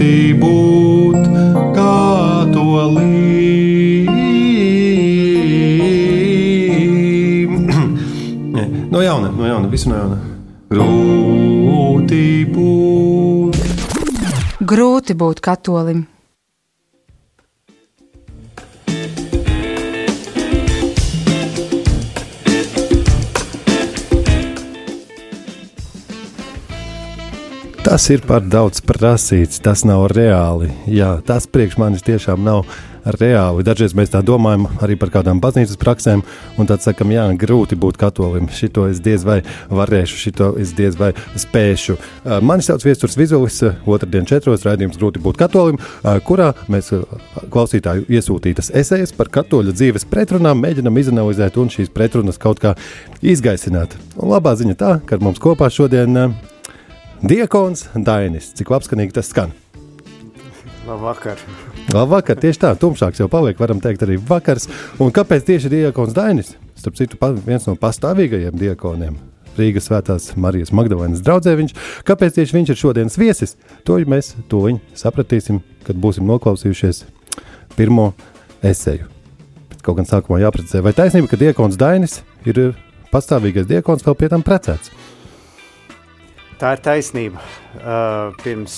grūti būt katolim. no jauna, no jauna, visu no jauna. Grūti būt. Grūti būt katolim. Tas ir par daudz prasīts, tas nav reāli. Jā, tas priekš manis tiešām nav reāli. Dažreiz mēs tā domājam arī par kādām baznīcas praksēm, un tad sakam, jā, grūti būt katolim. Šito es diez vai varēšu, šito es diez vai spēšu. Mani sauc Viestures Vizulis, otrdien četros raidījums grūti būt katolim, kurā mēs klausītāju iesūtītas esejas par katoļa dzīves pretrunām mēģinam izanalizēt un šīs pretrunas kaut kā izgaisināt. Un labā ziņa tā, ka mums kopā šodien Diekons Dainis. Cik labskanīgi tas skan? Labvakar. Labvakar, tieši tā, tumšāks jau paliek, varam teikt, arī vakars. Un kāpēc tieši Diekons Dainis? Starp citu, viens no pastāvīgajiem diekoniem. Rīgas svētās Marijas Magdalēnas viņš. Kāpēc tieši viņš ir šodienas viesis? To mēs to sapratīsim, kad būsim noklausījušies pirmo esēju. Bet kaut gan sākumā jāprecizē, vai taisnība, ka diekons Dainis ir pastāvīgais diekons vēl pie tam precēts? Tā ir taisnība. Uh, pirms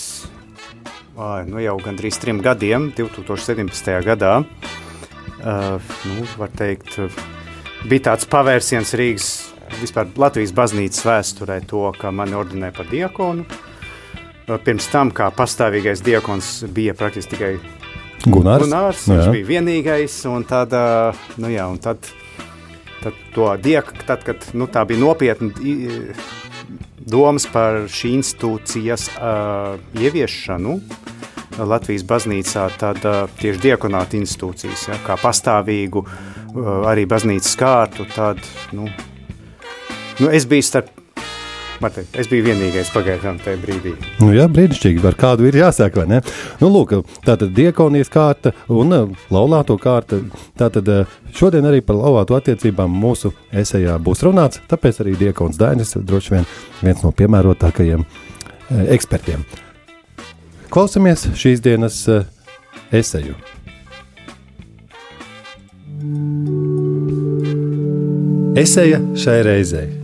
uh, nu jau gandrīz trim gadiem, 2017. gadā, uh, nu, var teikt, bija tāds pavērsiens Rīgas, vispār Latvijas baznīcas vēsturē, to, ka mani ordinē par diakonu. Uh, pirms tam, kā pastāvīgais diakons, bija praktiski tikai Gunārs. Gunārs viņš jā. bija vienīgais, un tad, uh, nu jā, un tad, tad to dieku, tad, kad nu, tā bija nopietna domas par šī institūcijas uh, ieviešanu Latvijas baznīcā, tad uh, tieši diakonāta institūcijas, ja, kā pastāvīgu uh, arī baznīcas kārtu, tad, nu, nu es biju starp Martin, es biju vienīgais pagaidām tajā brīdī. Nu, jā, brīnišķīgi. Ar kādu ir jāsāk, vai ne? Nu, lūk, tā tad diakonijas kārta un laulāto kārta. Tātad šodien arī par laulāto attiecībām mūsu esejā būs runāts, tāpēc arī diakons Dainis droši vien viens no piemērotākajiem ekspertiem. Klausamies šīs dienas eseju. Eseja šai reizei.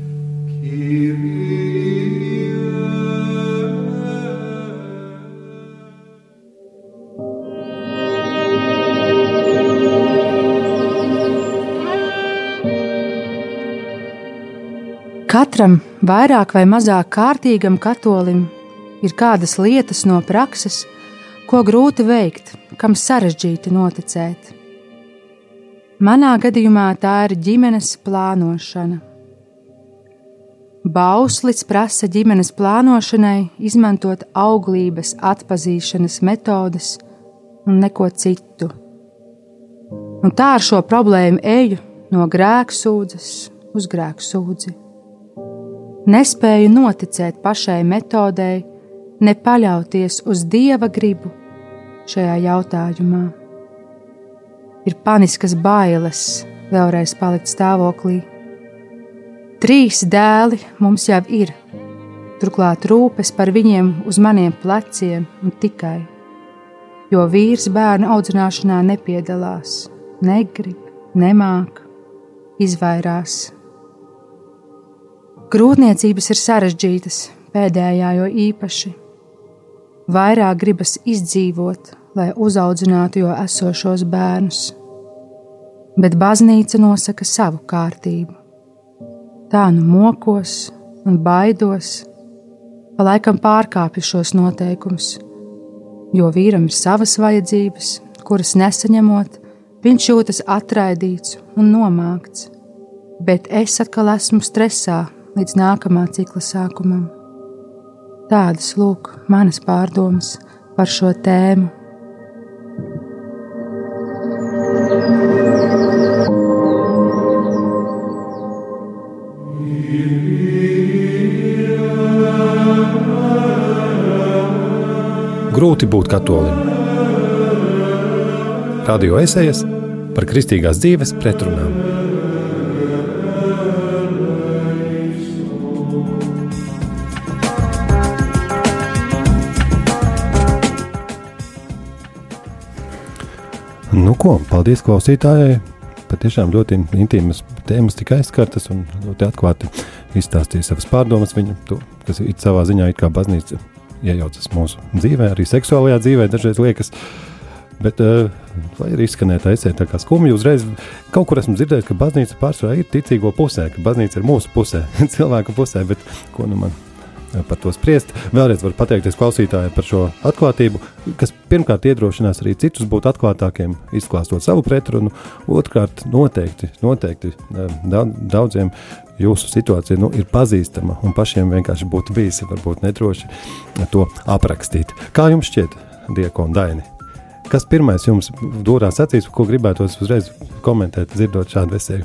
Katram vairāk vai mazāk kārtīgam katolim ir kādas lietas no prakses, ko grūti veikt, kam sarežģīti noticēt. Manā gadījumā tā ir ģimenes plānošana. Bauslis prasa ģimenes plānošanai izmantot auglības atpazīšanas metodes un neko citu. Un tā ar šo problēmu eju no grēksūdzes uz grēksūdzi nespēju noticēt pašai metodei, ne paļauties uz dieva gribu šajā jautājumā. Ir paniskas bailes vēlreiz palikt stāvoklī. Trīs dēli mums jau ir, turklāt rūpes par viņiem uz maniem pleciem un tikai, jo vīrs bērnu audzināšanā nepiedalās, negrib, nemāk, izvairās Grūtniecības ir sarežģītas, pēdējā jo īpaši. Vairāk gribas izdzīvot, lai uzaudzinātu jau esošos bērnus, bet baznīca nosaka savu kārtību. Tā nu mokos un baidos, pa laikam pārkāpju šos noteikumus, jo vīram ir savas vajadzības, kuras nesaņemot, viņš jūtas atraidīts un nomākts, bet es atkal esmu stresā līdz nākamā cikla sākumam. Tādas lūk manas pārdomas par šo tēmu. Grūti būt katolim. Radio esejas par kristīgās dzīves pretrunām. Nu, ko, paldies klausītājai! Patiešām ļoti intīmas tēmas tika aizskartas un ļoti atklāti izstāstīja savas pārdomas. Viņa to, kas ir savā ziņā it kā baznīca iejaucas mūsu dzīvē, arī seksuālajā dzīvē dažreiz liekas. Bet, uh, lai arī izskanētu aizsēt tā kā skumji, uzreiz kaut kur esmu dzirdējis, ka baznīca pārsvarā ir ticīgo pusē, ka baznīca ir mūsu pusē, cilvēku pusē, bet ko nu man par to spriest. Vēlreiz varu pateikties klausītājai par šo atklātību, kas pirmkārt iedrošinās arī citus būt atklātākiem, izklāstot savu pretrunu. Otrkārt, noteikti, noteikti daudziem jūsu situācija nu, ir pazīstama un pašiem vienkārši būtu bijis varbūt nedroši to aprakstīt. Kā jums šķiet, Dieko un Daini? Kas pirmais jums dūrās acīs, ko gribētos uzreiz komentēt, dzirdot šādu veselu?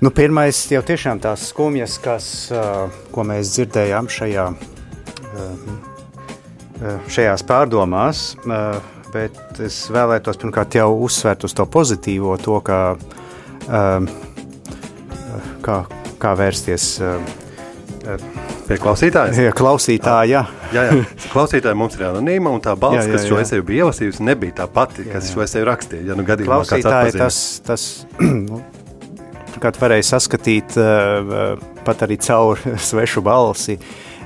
Nu, pirmais jau tiešām tās skumjas, kas, uh, ko mēs dzirdējām šajā, uh, šajās pārdomās, uh, bet es vēlētos pirmkārt jau uzsvērt uz to pozitīvo, to, ka, kā, kā vērsties Pie klausītāja? Jā, klausītāja. jā, jā. Klausītāja mums ir anonīma, un tā balss, jā, jā, jā. kas šo esēju bija ielasījusi, nebija tā pati, kas jā, jā. šo esēju rakstīja. Ja nu gadījumā kāds atpazīst. Tas, tas nu, pirmkārt varēja saskatīt uh, pat arī caur svešu balsi.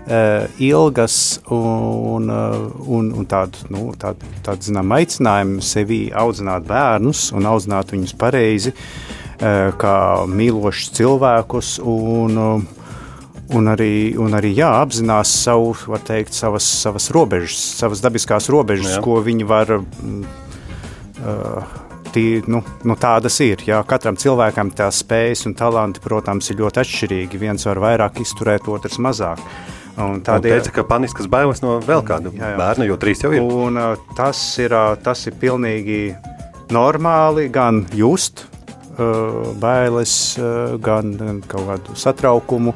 Uh, ilgas un, un, un tādu, nu, tādu, tādu zinām, aicinājumu sevi audzināt bērnus un audzināt viņus pareizi, kā mīlošus cilvēkus, un, un arī, un arī jā, apzinās savu, var teikt, savas, savas robežas, savas dabiskās robežas, jā. ko viņi var. Uh, tī, nu, nu, tādas ir. Jā. Katram cilvēkam tās spējas un talanti, protams, ir ļoti atšķirīgi. Viens var vairāk izturēt, otrs mazāk. Un tādēļ teica, ka paniskas bailes no vēl kāda jā, jā. bērna, jo trīs jau ir. Un, tas, ir tas ir pilnīgi normāli gan just bailes, gan, kaut kādu satraukumu,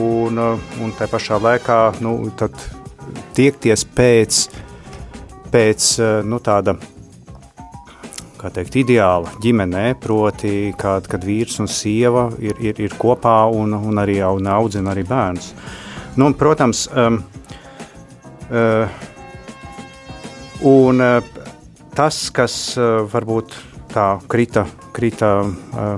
un, un tā pašā laikā nu, tiekties pēc, pēc nu, tāda kā teikt, ideāla ģimenē, proti, kad, kad vīrs un sieva ir, ir, ir kopā un, un arī audzina arī bērnus. Nu, un, protams, um, uh, un, uh, tas, kas uh, varbūt tā krita, krita uh,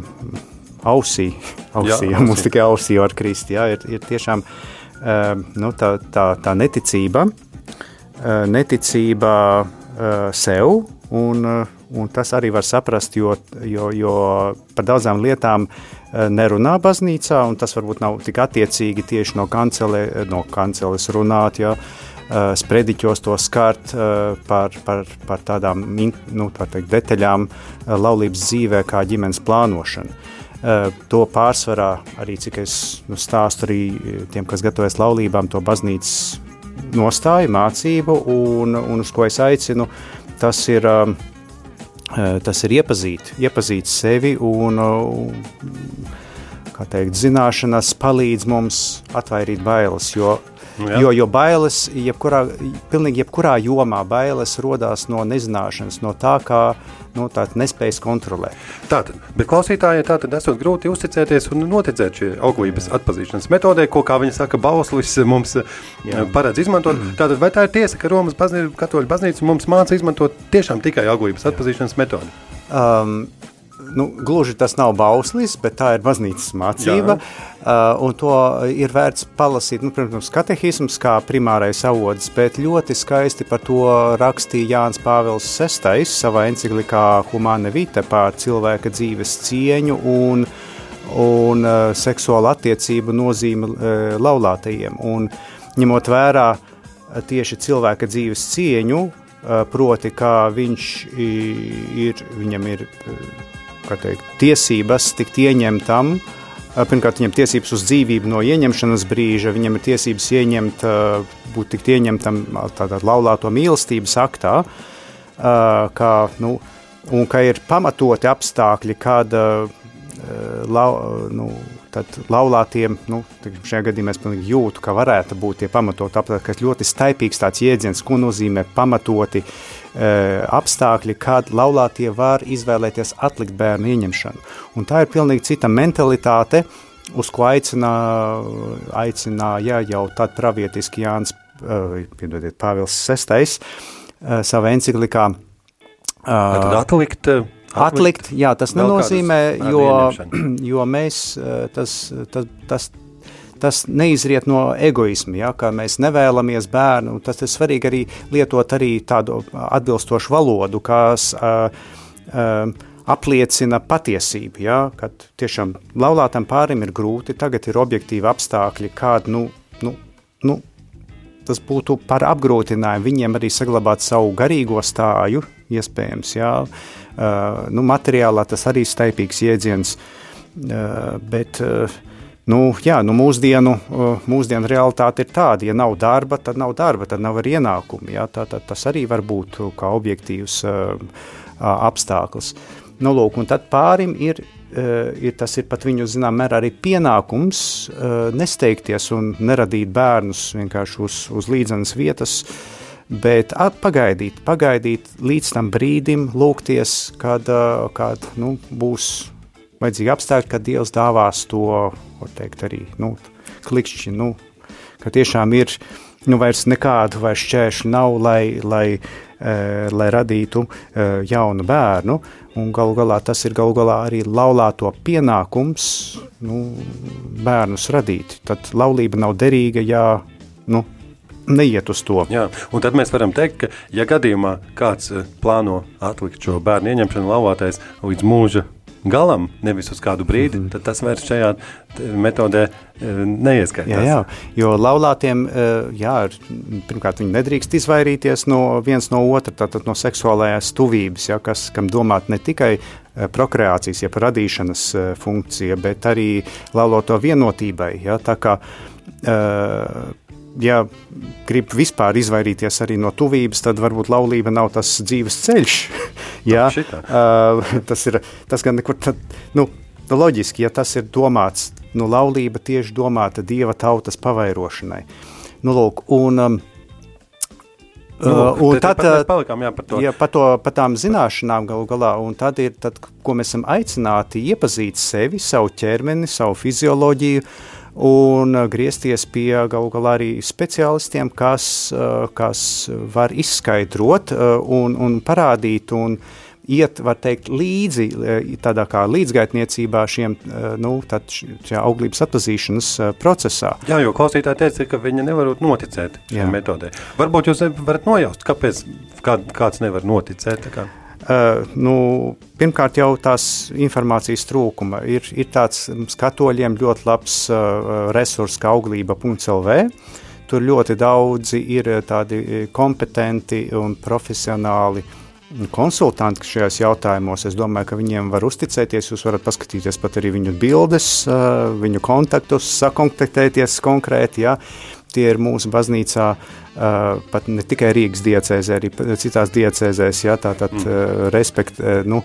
ausī, ausī, jā, mums tikai ausī var krist, jā, ir, ir tiešām uh, nu, tā, tā, tā neticība, uh, neticība uh, sev un uh, Un tas arī var saprast, jo, jo, jo par daudzām lietām eh, nerunā baznīcā, un tas varbūt nav tik attiecīgi tieši no, kancele, no kanceles runāt, ja, eh, sprediķos to skart par, par, par tādām nu, tā teikt, detaļām laulības dzīvē kā ģimenes plānošana. To pārsvarā arī, cik es nu, stāstu arī tiem, kas gatavojas laulībām, to baznīcas nostāju, mācību, un, un uz ko es aicinu, tas ir uh, tas ir iepazīt, iepazīt sevi un, eh, kā teikt, zināšanas palīdz mums atvairīt bailes, jo Jā. Jo, jo bailes, jebkurā, pilnīgi jebkurā jomā bailes rodās no nezināšanas, no tā, kā nu, nespējas kontrolēt. Tātad, bet klausītājai tātad esot grūti uzticēties un noticēt šī auglības atpazīšanas metodē, ko, kā viņa saka, Bauslis mums Jā. Eh, paredz izmantot. Mm. Tātad, vai tā ir tiesa, ka Romas baznīca, katoļu baznīca mums māca izmantot tiešām tikai auglības atpazīšanas metodi? Um, nu, gluži tas nav bauslis, bet tā ir baznīcas mācība. Uh, to ir vērts palasīt, nu, protams, katehisms kā primārais avots, bet ļoti skaisti par to rakstīja Jānis Pāvils VI savā enciklikā Humane Vite pār cilvēka dzīves cieņu un, un uh, seksuālu attiecību nozīmi uh, laulātajiem. Un, ņemot vērā uh, tieši cilvēka dzīves cieņu, uh, proti, kā viņš ir, viņam ir uh, teikt, tiesības tikt ieņemtam. Pirmkārt, viņam ir tiesības uz dzīvību no ieņemšanas brīža, viņam ir tiesības ieņemt, būt tikt ieņemtam tādā laulāto mīlestības aktā, kā, nu, un ka ir pamatoti apstākļi, kad lau, nu, tad laulātiem, nu, šajā gadījumā es jūtu, ka varētu būt tie pamatot apstākļi, kas ļoti staipīgs tāds jēdziens, ko nozīmē pamatoti apstākļi, kad laulātie var izvēlēties atlikt bērnu ieņemšanu. Un tā ir pilnīgi cita mentalitāte, uz ko aicina, aicināja jau tad pravietiski Jānis, uh, piedodiet, Pāvils VI uh, savā enciklikā tad atlikt? eh, Atlikt, jā, tas nenozīmē, jo, jo mēs eh, tas, tas, tas, tas neizriet no egoisma, ja, ka mēs nevēlamies bērnu. Tas ir svarīgi arī lietot arī tādu atbilstošu valodu, kas uh, uh, apliecina patiesību, ja, kad tiešām laulātam pārim ir grūti, tagad ir objektīvi apstākļi, kādi, nu, nu, nu, tas būtu par apgrūtinājumu viņiem arī saglabāt savu garīgo stāju, iespējams, jā. Uh, nu, materiālā tas arī staipīgs jēdziens, uh, bet, uh, nu, jā, nu, mūsdienu, mūsdienu realitāte ir tāda, ja nav darba, tad nav darba, tad nav arī ienākumi, jā, tā, tā, tas arī var būt kā objektīvs apstāklis. Nu, lūk, tad pārim ir ir tas ir pat viņu zinām mērā arī pienākums nesteigties un neradīt bērnus vienkārši uz, uz līdzenas vietas, bet pagaidīt, pagaidīt līdz tam brīdim, lūgties, kad, kad nu, būs vajadzīgi apstākļi, kad Dievs dāvās to, var teikt, arī nu, klikšķi, nu, ka tiešām ir nu, vairs nekādu vairs šķēršļu nav, lai, lai, lai radītu jaunu bērnu. Un galu galā tas ir galu galā arī laulāto pienākums nu, bērnus radīt. Tad laulība nav derīga, ja nu, neiet uz to. Jā, un tad mēs varam teikt, ka, ja gadījumā kāds plāno atlikt šo bērnu ieņemšanu laulātais līdz mūža galam, nevis uz kādu brīdi, mm -hmm. tad tas vairs šajā metodē neieskaitās. Jā, jā, jo laulātiem, jā, pirmkārt, viņi nedrīkst izvairīties no viens no otra, tātad no seksuālajās tuvības, ja, kas, kam domāt ne tikai prokreācijas, jeb radīšanas funkcija, bet arī lauloto vienotībai. Ja, tā kā, ja grib vispār izvairīties arī no tuvības, tad varbūt laulība nav tas dzīves ceļš. Jā, uh, tas ir tas gan nekur tad, nu, loģiski, ja tas ir domāts, nu, laulība tieši domāta dieva tautas pavairošanai. Nu, lūk, un, um, Nu, uh, un tad mēs palikām jā, par to. Ja, par, to, par tām zināšanām galu galā, un tad ir, tad, ko mēs esam aicināti iepazīt sevi, savu ķermeni, savu fizioloģiju, un griezties pie galu galā arī speciālistiem, kas, kas var izskaidrot un, un parādīt un iet, var teikt, līdzi tādā kā līdzgaitniecībā šiem, nu, auglības atpazīšanas procesā. Jā, jo klausītāji teica, ka viņi nevarot noticēt šai metodē. Varbūt jūs varat nojaust, kāpēc kā, kāds nevar noticēt. Kā? Uh, nu, pirmkārt, jau tās informācijas trūkuma. Ir, ir tāds katoļiem ļoti labs uh, resurs, kā auglība.lv. Tur ļoti daudzi ir tādi kompetenti un profesionāli konsultanti šajos jautājumos. Es domāju, ka viņiem var uzticēties. Jūs varat paskatīties pat arī viņu bildes, uh, viņu kontaktus, sakontaktēties konkrēti. Ja? Tie ir mūsu baznīcā Uh, pat ne tikai Rīgas diecēzē, arī citās diecēzēs, ja, tātad mm. uh, respekt, uh, nu,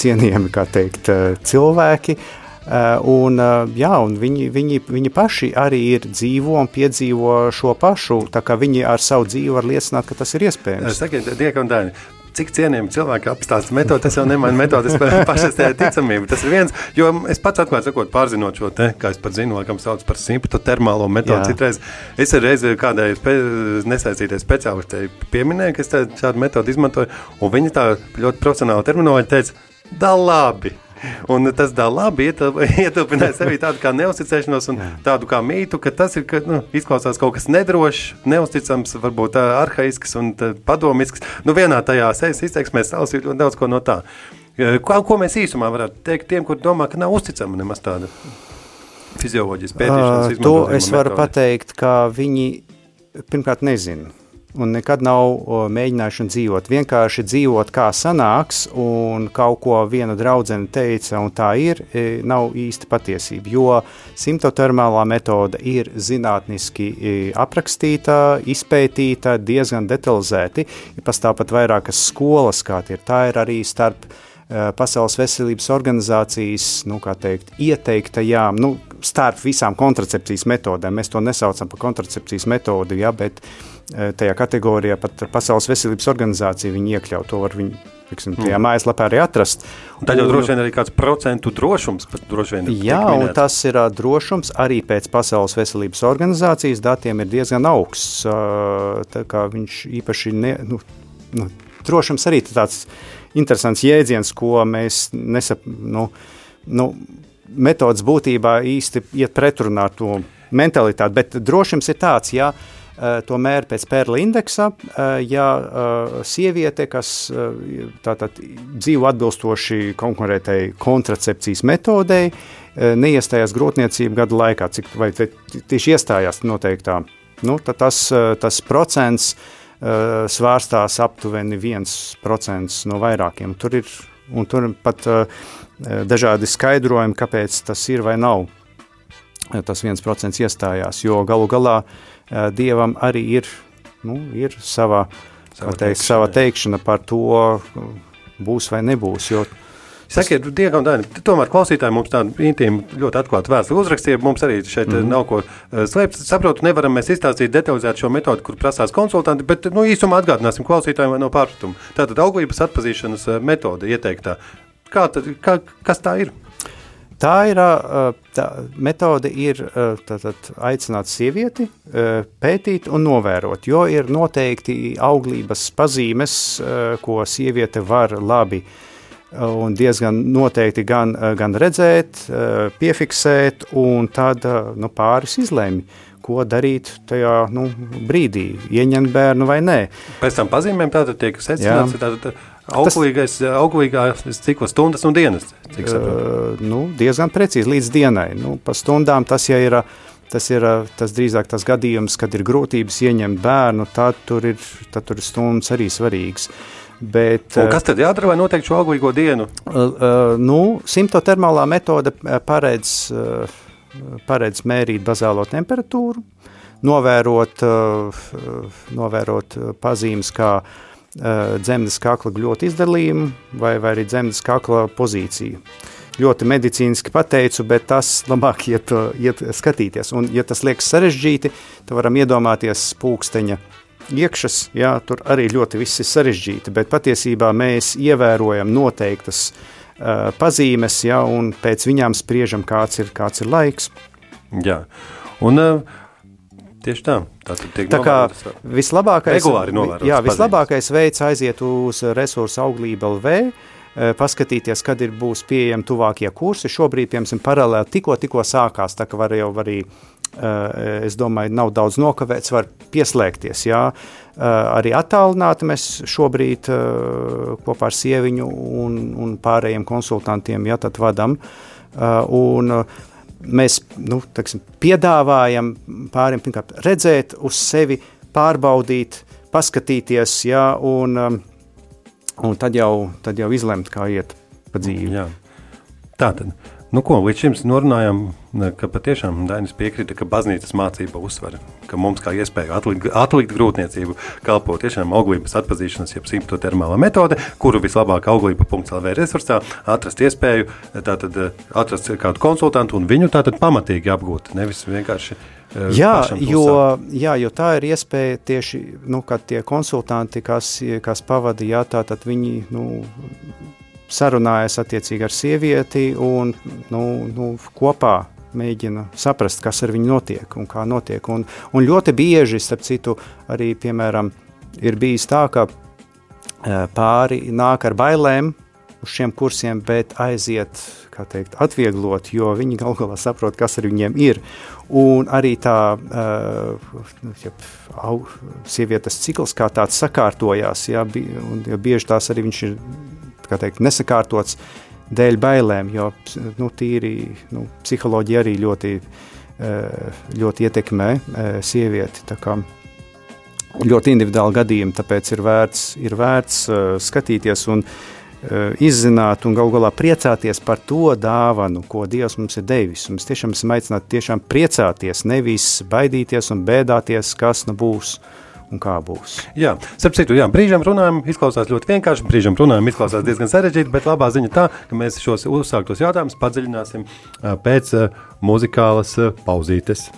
cienījami, kā teikt, uh, cilvēki. Uh, un, uh, jā, un viņi, viņi, viņi paši arī ir dzīvo un piedzīvo šo pašu, tā kā viņi ar savu dzīvi var liecināt, ka tas ir iespējams. Sakiet, Dieka un Dāni, cik cienījami cilvēki apstāsta metodu, tas jau nemaina metodas pašas ticamību. Tas ir viens, jo es pats atklāti sakot, pārzinot šo te, kā es pat zinu, laikam sauc par simtu termālo metodu. Citreiz es reiz kādai spe, nesaistītai speciālistei pieminēju, ka es šādu metodu izmantoju, un viņi tā ļoti profesionāli terminoloģi teica, da labi. Un tas tā labi ietilpināja sevī tādu kā neusticēšanos un tādu kā mītu, ka tas ir, ka, nu, izklausās kaut kas nedrošs, neusticams, varbūt arhaisks un padomisks. Nu, vienā tajā izteiksmē salasīt ļoti daudz ko no tā. Ko, ko mēs īsumā varētu teikt tiem, kur domā, ka nav uzticama nemaz tāda fizioloģijas pētīšanas uh, To es varu metode. pateikt, ka viņi pirmkārt nezina un nekad nav mēģinājuši dzīvot. Vienkārši dzīvot, kā sanāks, un kaut ko viena draudzene teica, un tā ir, nav īsti patiesība. Jo simptotermālā metode ir zinātniski aprakstīta, izpētīta, diezgan detalizēti. Ir pastāv pat vairākas skolas, kā tie ir. Tā ir arī starp Pasaules veselības organizācijas nu, teikt, ieteiktajām, nu, starp visām kontracepcijas metodēm. Mēs to nesaucam par kontracepcijas metodi, ja, bet tajā kategorijā pat Pasaules veselības organizācija viņi iekļaut. To var viņi tiksim, tajā mm. mājaslapā arī atrast. Un tad jau un, droši vien arī kāds procentu drošums. Jā, un tas ir uh, drošums arī pēc Pasaules veselības organizācijas datiem ir diezgan augsts. Uh, tā kā viņš īpaši ne, nu, nu, drošums arī tāds interesants jēdziens, ko mēs nesap, nu, nu, metodas būtībā īsti iet pretrunā ar to mentalitāti, bet drošums ir tāds, ja tomēr pēc pērla indeksa, ja sieviete, kas tātad dzīvo atbilstoši konkurētai kontracepcijas metodei, neiestājās grūtniecību gadu laikā, cik vai tieši iestājās noteiktā, nu, tas, tas procents svārstās aptuveni 1% no vairākiem. Tur ir, tur pat dažādi skaidrojumi, kāpēc tas ir vai nav. Tas viens procents iestājās, jo galu galā Dievam arī ir, nu, ir sava, sava, teikt, sava teikšana par to, būs vai nebūs, jo Sakiet, Diegam, Dani, tomēr klausītāji mums tādu intīmu, ļoti atklātu vēstuli uzrakstīja. Mums arī šeit mm. nav ko slēpt. Saprotu, nevaram mēs izstāstīt detalizēt šo metodi, kur prasās konsultanti, bet nu, īsumā atgādināsim klausītājiem no pārpratuma. Tātad auglības atpazīšanas metode ieteiktā. Kā tad, kā, kas tā ir? Tā ir tā metode, ir tātad, aicināt sievieti pētīt un novērot, jo ir noteikti auglības pazīmes, ko sieviete var labi un diezgan noteikti gan, gan redzēt, piefiksēt, un tad nu, pāris izlēmi, ko darīt tajā nu, brīdī, ieņemt bērnu vai nē. Pēc tam pazīmēm tātad tiek secināts, tātad Auglīgais, tas, auglīgās cikla stundas un dienas? Uh, nu, diezgan precīzi līdz dienai. Nu, pa stundām tas ja ir. Tas ir tas drīzāk tas gadījums, kad ir grūtības ieņemt bērnu, tad tur ir, tad tur ir stundas arī svarīgas. Bet, un kas tad jādara, lai noteikti šo auglīgo dienu? Uh, uh, nu, simtotermālā metode paredz, uh, paredz mērīt bazālo temperatūru, novērot, uh, novērot pazīmes, kā uh, dzemdas kakla gļotu izdalījumu vai, vai arī dzemdas kakla pozīciju. Ļoti medicīniski pateicu, bet tas labāk iet, iet skatīties. Un, ja tas liekas sarežģīti, tad varam iedomāties pulksteņa iekšas, jā, tur arī ļoti viss ir sarežģīti, bet patiesībā mēs ievērojam noteiktas uh, pazīmes, jā, un pēc viņām spriežam, kāds ir, kāds ir laiks. Jā, un uh, Tieši tā. Tā kā vislabākais, jā, vislabākais veids aiziet uz resursu auglību LV, eh, paskatīties, kad ir būs pieejami tuvākie kursi. Šobrīd, piemēram, paralēli tikko, tikko sākās, tā ka var jau arī, eh, es domāju, nav daudz nokavēts, var pieslēgties, jā. Eh, arī attālināti mēs šobrīd kopā ar sieviņu un, un pārējiem konsultantiem, jā, vadam. Un, mēs nu, teksim, piedāvājam pāriem pirmkārt, redzēt uz sevi, pārbaudīt, paskatīties, jā, un, um, un tad, jau, tad jau izlemt, kā iet pa dzīvi. Jā. Tā tad. Nu, ko, līdz šim norunājām, ka patiešām Dainis piekrita, ka baznīcas mācība uzsver, ka mums kā iespēja atlikt, atlikt grūtniecību kalpo tiešām auglības atpazīšanas, jeb simptotermāla metode, kuru vislabāk auglība.lv resursā atrast iespēju tātad atrast kādu konsultantu un viņu tātad pamatīgi apgūt, nevis vienkārši eh, Jā, jo, jā, jo tā ir iespēja tieši, nu, tie konsultanti, kas, kas pavada, jā, tātad viņi, nu, sarunājas attiecīgi ar sievieti un nu, nu, kopā mēģina saprast, kas ar viņu notiek un kā notiek. Un, un ļoti bieži, starp citu, arī, piemēram, ir bijis tā, ka pāri nāk ar bailēm uz šiem kursiem, bet aiziet, kā teikt, atvieglot, jo viņi gal galā saprot, kas ar viņiem ir. Un arī tā uh, au, sievietes cikls kā tāds sakārtojās, bi, un, ja bieži tās arī viņš ir teikt, nesakārtots dēļ bailēm, jo nu, tīri nu, psiholoģija arī ļoti, eh, ļoti ietekmē eh, sievieti. Ļoti individuāli gadījumi, tāpēc ir vērts, ir vērts uh, skatīties un izzināt un galu galā priecāties par to dāvanu, ko Dievs mums ir devis. Mēs tiešām esam aicināti tiešām priecāties, nevis baidīties un bēdāties, kas nu būs. Uh, un kā būs. Jā, starp citu, jā, brīžam runājam, izklausās ļoti vienkārši, brīžam runājam, izklausās diezgan sarežģīti, bet labā ziņa tā, ka mēs šos uzsāktos jautājumus padziļināsim pēc muzikālas pauzītes.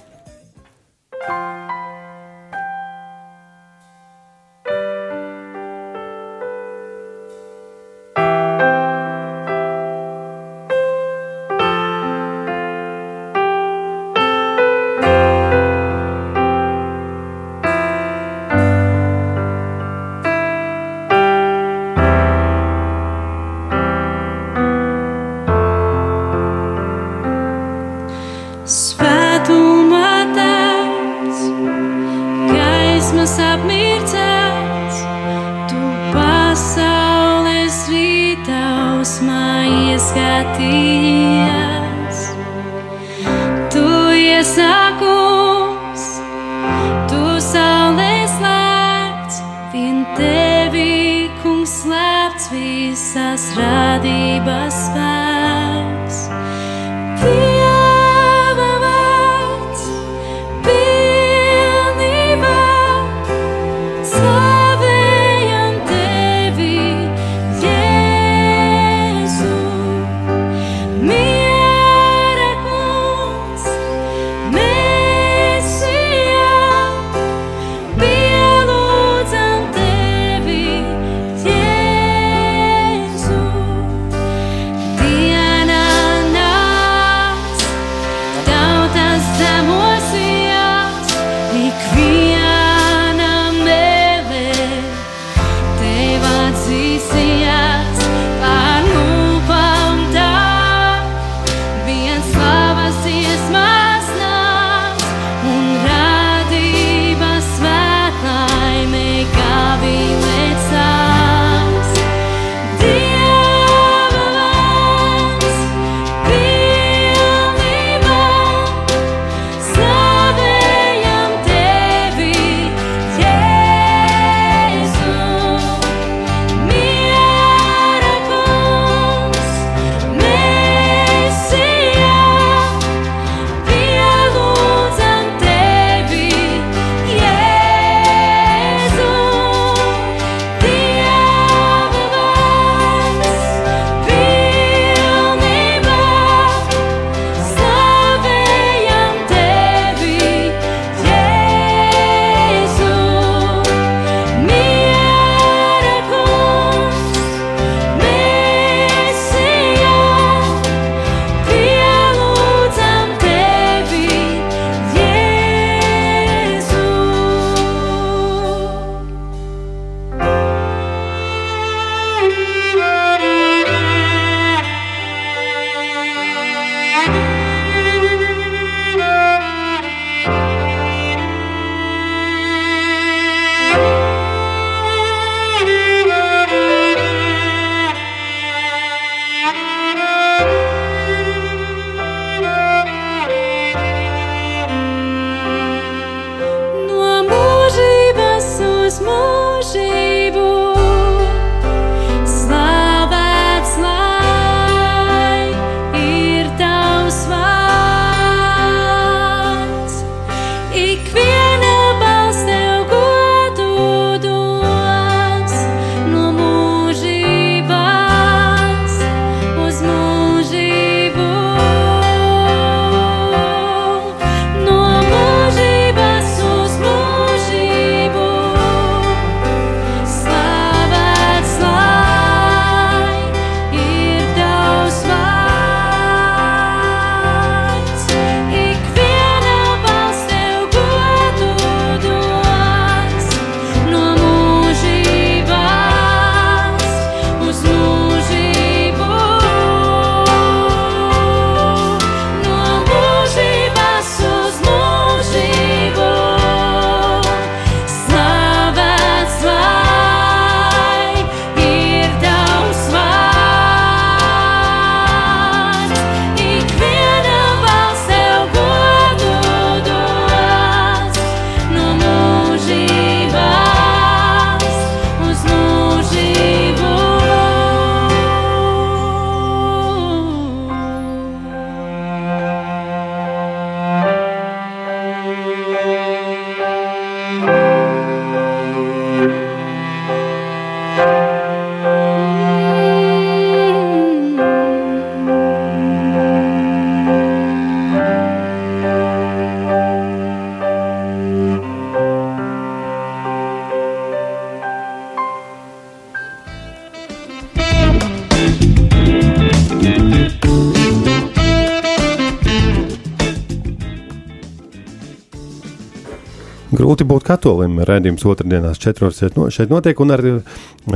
Katolim. Radījums otrdienās četros šeit no- šeit notiek, un ar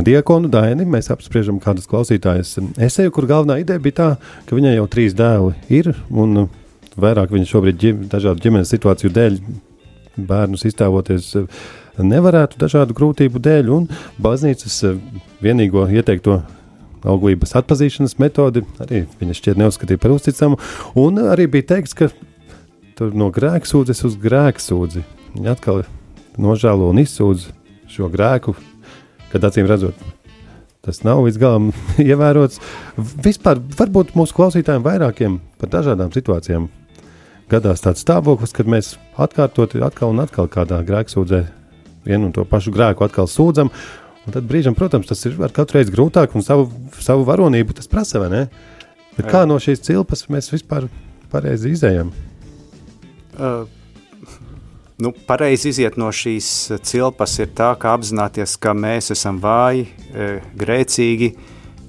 diakonu Daini mēs apspriežam kādus klausītājus esēju, kur galvenā ideja bija tā, ka viņai jau trīs dēli ir, un vairāk viņa šobrīd ģim, dažādu ģimenes situāciju dēļ bērnus iztēloties nevarētu dažādu grūtību dēļ, un baznīcas vienīgo ieteikto auglības atpazīšanas metodi arī viņa šķiet neuzskatīja par uzticamu, un arī bija teikts, ka tur no grēksūdzes uz grēksūdzi atkal nožēlo un izsūdz šo grēku, kad acīm redzot, tas nav līdz galam ievērots. Vispār, varbūt mūsu klausītājiem vairākiem par dažādām situācijām gadās tāds stāvoklis, kad mēs atkārtoti atkal un atkal kādā grēksūdzē vienu un to pašu grēku atkal sūdzam. Un tad brīžam, protams, tas ir katru reizi grūtāk un savu, savu varonību tas prasa, vai ne? Bet kā no šīs cilpas mēs vispār pareizi izējam? Uh, nu, pareizi iziet no šīs cilpas ir tā, ka apzināties, ka mēs esam vāji, e, grēcīgi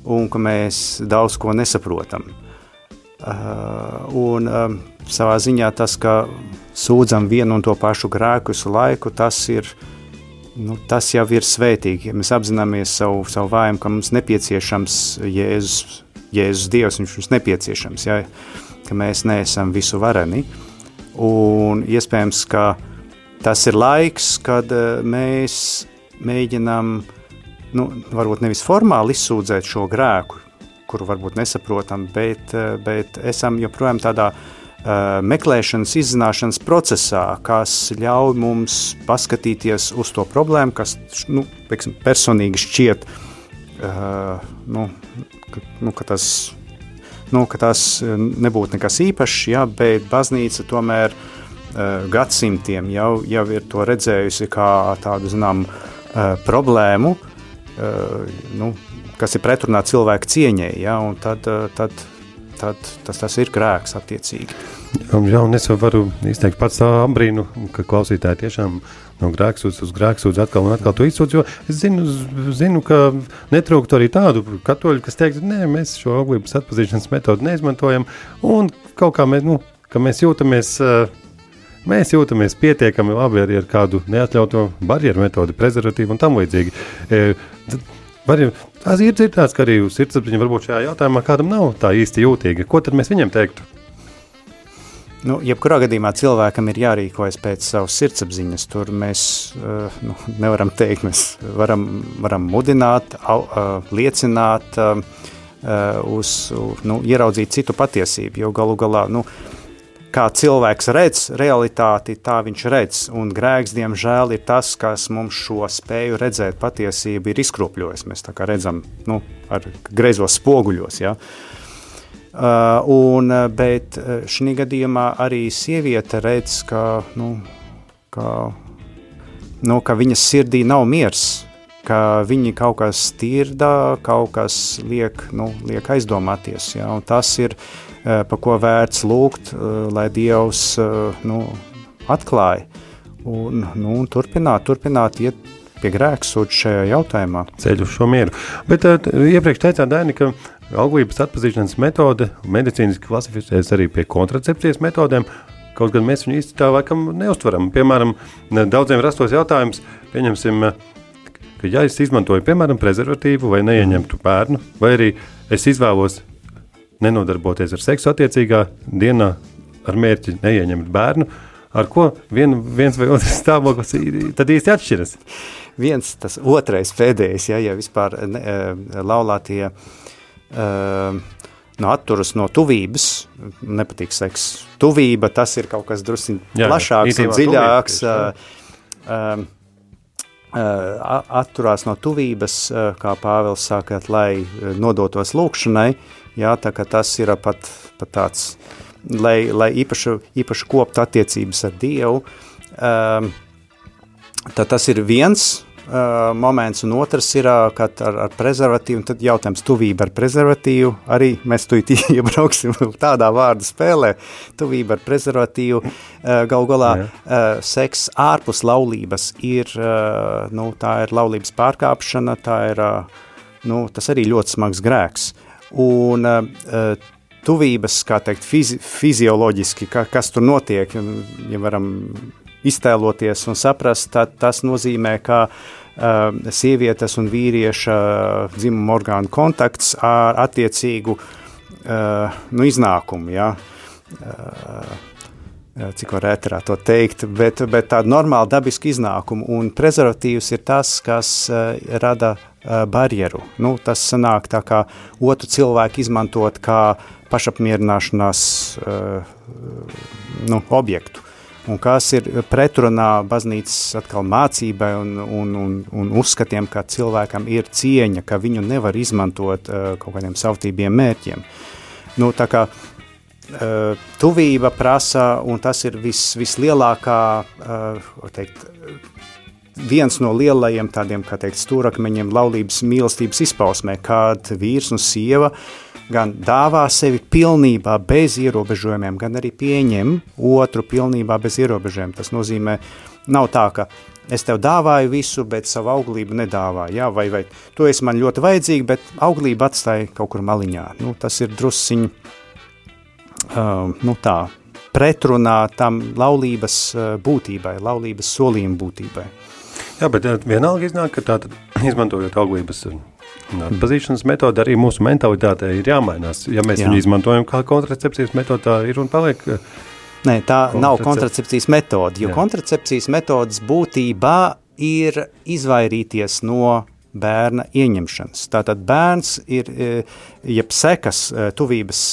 un ka mēs daudz ko nesaprotam. Uh, un savā ziņā tas, ka sūdzam vienu un to pašu grēku visu laiku, tas ir, nu, tas jau ir svētīgi. Ja mēs apzināmies savu, savu vājumu, ka mums nepieciešams Jēzus, Jēzus Dievs, viņš mums nepieciešams, ja, ka mēs neesam visu vareni. Un iespējams, ka tas ir laiks, kad eh, mēs mēģinām, nu, varbūt nevis formāli izsūdzēt šo grēku, kuru varbūt nesaprotam, bet, eh, bet esam joprojām tādā uh, meklēšanas, izzināšanas procesā, kas ļauj mums paskatīties uz to problēmu, kas nu, personīgi šķiet, uh, nu, ka, nu, ka tas nu, ka tas nebūtu nekas īpašs, ja, bet baznīca tomēr uh, gadsimtiem jau, jau ir to redzējusi kā tādu, zinām, uh, problēmu, uh, nu, kas ir pretrunā cilvēka cieņai, ja, tad, tad, tad tas, tas ir grēks attiecīgi. Jā, un es varu izteikt pats savu apbrīnu, ka klausītāji tiešām no grēksūdzes uz grēksūdzi atkal un atkal to izsūdz, jo es zinu, zinu ka netrūktu arī tādu katoļu, kas teiks, nē, mēs šo auglības atpazīšanas metodu neizmantojam, un kaut kā mēs, nu, mēs jūtamies, mēs jūtamies pietiekami labi arī ar kādu neatļautu barjeru metodi, prezervatīvu un tam līdzīgi. Var, tās ir dzirdēts, ka arī sirdsapziņa varbūt šajā jautājumā kādam nav tā īsti jūtīga. Ko tad mēs viņam teiktu? Nu, jebkurā gadījumā cilvēkam ir jārīkojas pēc savas sirdsapziņas. Tur mēs uh, nu, nevaram teikt, mēs varam, varam mudināt, au, uh, liecināt, uh, uz, uh, nu, ieraudzīt citu patiesību. Jo galu galā, nu, kā cilvēks redz realitāti, tā viņš redz. Un grēks, diemžēl, ir tas, kas mums šo spēju redzēt patiesību ir izkropļojis. Mēs tā kā redzam nu, ar greizos spoguļos. Ja? Uh, un, bet uh, šī gadījumā arī sieviete redz, ka, nu, ka, nu, ka viņas sirdī nav miers, ka viņi kaut kas tirda, kaut kas liek, nu, liek aizdomāties. Ja? Un tas ir, uh, pa ko vērts lūgt, uh, lai Dievs uh, nu, atklāja. Un, nu, turpināt, turpināt iet pie grēksūdz šajā jautājumā. Ceļu šo mieru. Bet uh, iepriekš teicāt, Daini, ka auglības atpazīšanas metode medicīniski klasificējas arī pie kontracepcijas metodēm. Kaut gan mēs viņu īsti tā laikam neustveram. Piemēram, daudziem rastos jautājums, pieņemsim, ka ja es izmantoju, piemēram, prezervatīvu vai neieņemtu bērnu, vai arī es izvēlos nenodarboties ar seksu attiecīgā dienā ar mērķi neieņemt bērnu, ar ko vien, viens vai otrs stāvoklis tad īsti atšķiras? Viens, tas otrais pēdējais, ja, ja vispār ne, laulātie uh, uh, nu, atturas no tuvības, nepatīk seks. Tuvība tas ir kaut kas drusku plašāks un dziļāks. Tuvības, uh, uh, atturās no tuvības, uh, kā Pāvils saka, lai nodotos lūkšanai. Jā, tā kā tas ir pat, pat tāds, lai, lai īpaši, īpaši kopt attiecības ar Dievu. Um, tad tas ir viens uh, moments, un otrs ir, uh, kad ar, ar prezervatīvu, tad jautājums tuvība ar prezervatīvu, arī mēs tu iebrauksim tādā vārdu spēlē, tuvība ar prezervatīvu, uh, gal galā uh, seks ārpus laulības ir, uh, nu, tā ir laulības pārkāpšana, tā ir, uh, nu, tas arī ļoti smags grēks, un uh, tuvības, kā teikt, fizi fizioloģiski, ka, kas tur notiek, ja varam iztēloties un saprast, tad tas nozīmē, ka uh, sievietes un vīrieša dzimuma orgānu kontakts ar attiecīgu uh, nu, iznākumu. Ja? Uh, cik var ēterā to teikt, bet, bet tādu normālu dabisku iznākumu, un prezervatīvs ir tas, kas uh, rada uh, barjeru. Nu, tas sanāk tā kā otru cilvēku izmantot kā pašapmierināšanās uh, nu, objektu un kas ir pretrunā baznīcas mācībai un, un, un, un uzskatiem, ka cilvēkam ir cieņa, ka viņu nevar izmantot uh, kaut kādiem savtībiem mērķiem. Nu, tā kā uh, tuvība prasa, un tas ir vis, vislielākā, uh, teikt, viens no lielajiem tādiem, kā teikt, stūrakmeņiem laulības mīlestības izpausmē, kad vīrs un sieva gan dāvā sevi pilnībā bez ierobežojumiem, gan arī pieņem otru pilnībā bez ierobežojumiem. Tas nozīmē, nav tā, ka es tev dāvāju visu, bet savu auglību nedāvāju, jā, vai, vai tu esi man ļoti vajadzīgi, bet auglību atstāja kaut kur maliņā. Nu, tas ir drusciņ, uh, nu tā, pretrunā tam laulības uh, būtībai, laulības solījuma būtībai. Jā, bet vienalga iznāk, ka tātad izmantojot auglības Atpazīšanas metode arī mūsu mentalitātē ir jāmainās. Ja mēs Jā. viņu izmantojam kā kontracepcijas metodi, tā ir un paliek. Nē, tā kontracep... nav kontracepcijas metode, jo Jā. kontracepcijas metodas būtībā ir izvairīties no bērna ieņemšanas. Tātad bērns ir, e, jeb sekas, tuvības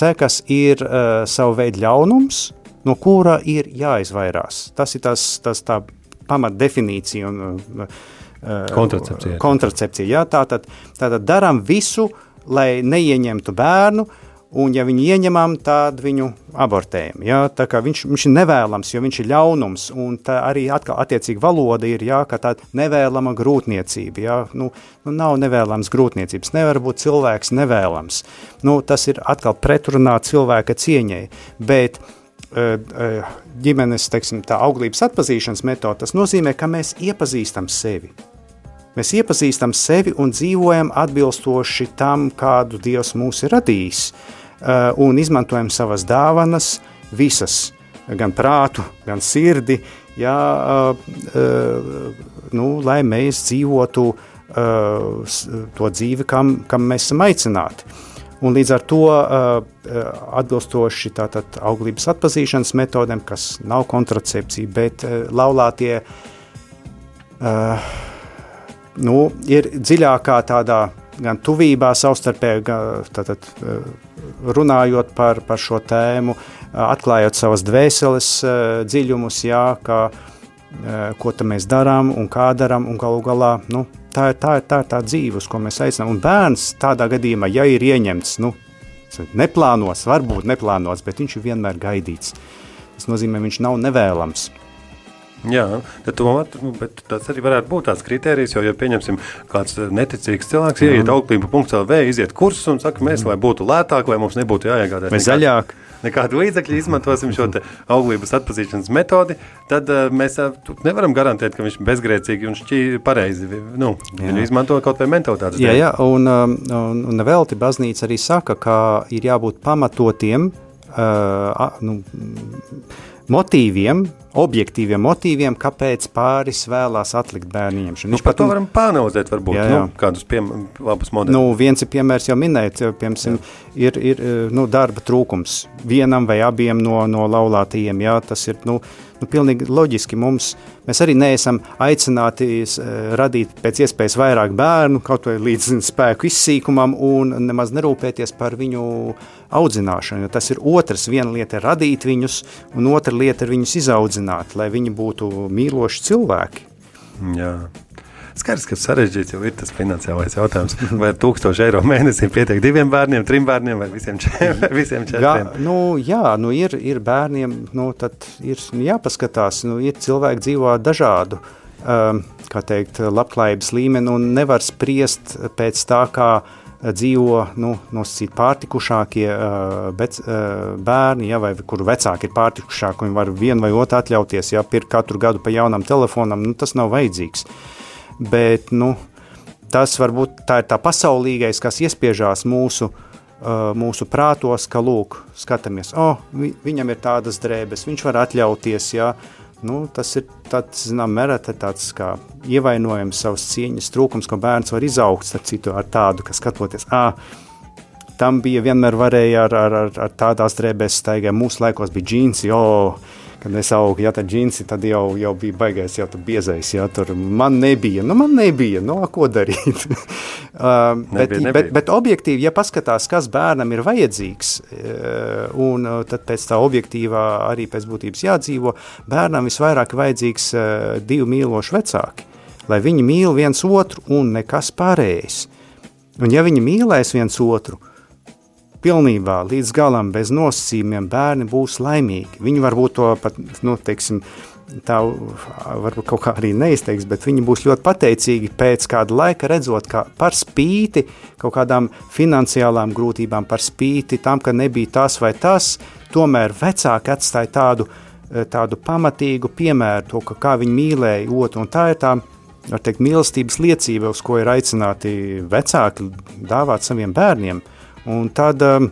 sekas ir savu veidu ļaunums, no kura ir jāizvairās. Tas ir tas, tas tā pamatdefinīcija un Eh, kontracepcija. kontracepcija jā, tātad, tātad darām visu, lai neieņemtu bērnu, un ja viņu ieņemam, tad viņu abortējam. Ja? Tā viņš, viņš ir nevēlams, jo viņš ir ļaunums, un tā arī attiecīgi valoda ir, ja, ka tāda nevēlama grūtniecība, ja? nu, nu nav nevēlams grūtniecības, nevar būt cilvēks nevēlams. Nu, tas ir atkal pretrunā cilvēka cieņai, bet eh, ģimenes, teiksim, tā auglības atpazīšanas metode, tas nozīmē, ka mēs iepazīstam sevi. Mēs iepazīstam sevi un dzīvojam atbilstoši tam, kādu Dievs mūs ir radījis, un izmantojam savas dāvanas, visas, gan prātu, gan sirdi, jā, nu, lai mēs dzīvotu to dzīvi, kam, kam mēs esam aicināti. Un līdz ar to atbilstoši tātad auglības atpazīšanas metodēm, kas nav kontracepcija, bet laulātie uh, nu, ir dziļākā tādā gan tuvībā savstarpēji, gan tātad, eh, runājot par, par šo tēmu, eh, atklājot savas dvēseles eh, dziļumus, jā, kā, ko mēs darām un kā darām, un galu galā nu, tā, ir, tā, tā ir tā dzīve, uz ko mēs aicinām. Un bērns tādā gadījumā, ja ir ieņemts, nu, neplānos, varbūt neplānos, bet viņš ir vienmēr gaidīts. Tas nozīmē, viņš nav nevēlams. Jā, tomēr nu, tas arī varētu būt tāds kriterijs, jo, ja pieņemsim, kāds neticīgs cilvēks ieiet auglība punkts LV, iziet kursus un saka, mēs, lai būtu lētāk, lai mums nebūtu jāiegādājas. Mēs zaļāk. Nekādu līdzekļu izmantosim šo auglības atpazīšanas metodi, tad uh, mēs uh, nevaram garantēt, ka viņš bezgrēcīgi un šķīri pareizi. Nu, izmanto kaut vai mentalitātes. Jā, jā, un, um, un, un velti baznīca arī saka, ka ir jābūt pamatotiem, uh, nu, motīviem, objektīviem motīviem, kāpēc pāris vēlās atlikt bērnu ņemšanu. Nu, par to varam pānauzēt, varbūt, jā, jā. Nu, kādus piem, labus modeļus. Nu, viens ir piemērs jau minēt, piemēram, ir, ir nu, darba trūkums vienam vai abiem no, no laulātajiem, jā, tas ir, nu, nu, pilnīgi loģiski mums, mēs arī neesam aicināti radīt pēc iespējas vairāk bērnu, kaut vai līdz spēku izsīkumam un nemaz nerūpēties par viņu audzināšanu, tas ir otrs, viena lieta ir radīt viņus, un otra lieta ir viņus izaudzināt, lai viņi būtu mīloši cilvēki. Jā. Skaidrs, ka sarežģīts jau ir tas finansiālais jautājums. Vai ar 1000 eiro mēnesī pietiek diviem bērniem, trim bērniem vai visiem, čem, visiem četriem? Jā, nu, jā, nu ir, ir bērniem, nu, tad ir jāpaskatās, nu, ir cilvēki dzīvo dažādu. Um, kā teikt, labklājības līmeni un nevar spriest pēc tā, kā dzīvo nu, nosacīt pārtikušākie bec, bērni, ja, vai kuru vecāki ir pārtikušāki un var vienu vai otru atļauties, ja pirkt katru gadu pa jaunam telefonam, nu, tas nav vajadzīgs. Bet nu, tas varbūt tā ir tā pasaulīgais, kas iespiežās mūsu, mūsu prātos, ka lūk, skatāmies, oh, vi, viņam ir tādas drēbes, viņš var atļauties, jā, nu, tas ir tāds, zinām, merete tāds kā ievainojams savas cieņas trūkums, ko bērns var izaugt, starp citu, ar tādu, ka skatoties, ā, tam bija vienmēr varēja ar, ar, ar, ar tādās drēbēs staigāt. Mūsu laikos bija džinsi, jo, kad es augu, ja tā džinsi, tad jau, jau bija baigais, jau tur biezais, ja tur man nebija, nu man nebija, nu ko darīt. uh, bet, nebija. bet, bet objektīvi, ja paskatās, kas bērnam ir vajadzīgs, uh, un uh, tad pēc tā objektīvā arī pēc būtības jādzīvo, bērnam visvairāk ir vajadzīgs uh, divi mīloši vecāki, lai viņi mīl viens otru un nekas pārējais. Un ja viņi mīlēs viens otru, pilnībā līdz galam bez nosacījumiem bērni būs laimīgi. Viņi varbūt to pat, nu, teiksim, tā varbūt kaut kā arī neizteiks, bet viņi būs ļoti pateicīgi pēc kāda laika redzot, ka par spīti kaut kādām finansiālām grūtībām, par spīti tam, ka nebija tas vai tas, tomēr vecāki atstāja tādu, tādu pamatīgu piemēru, to, kā viņi mīlēja otru, tā ir tā, teikt, mīlestības liecība, uz ko ir aicināti vecāki dāvāt saviem bērniem – Un tad, um,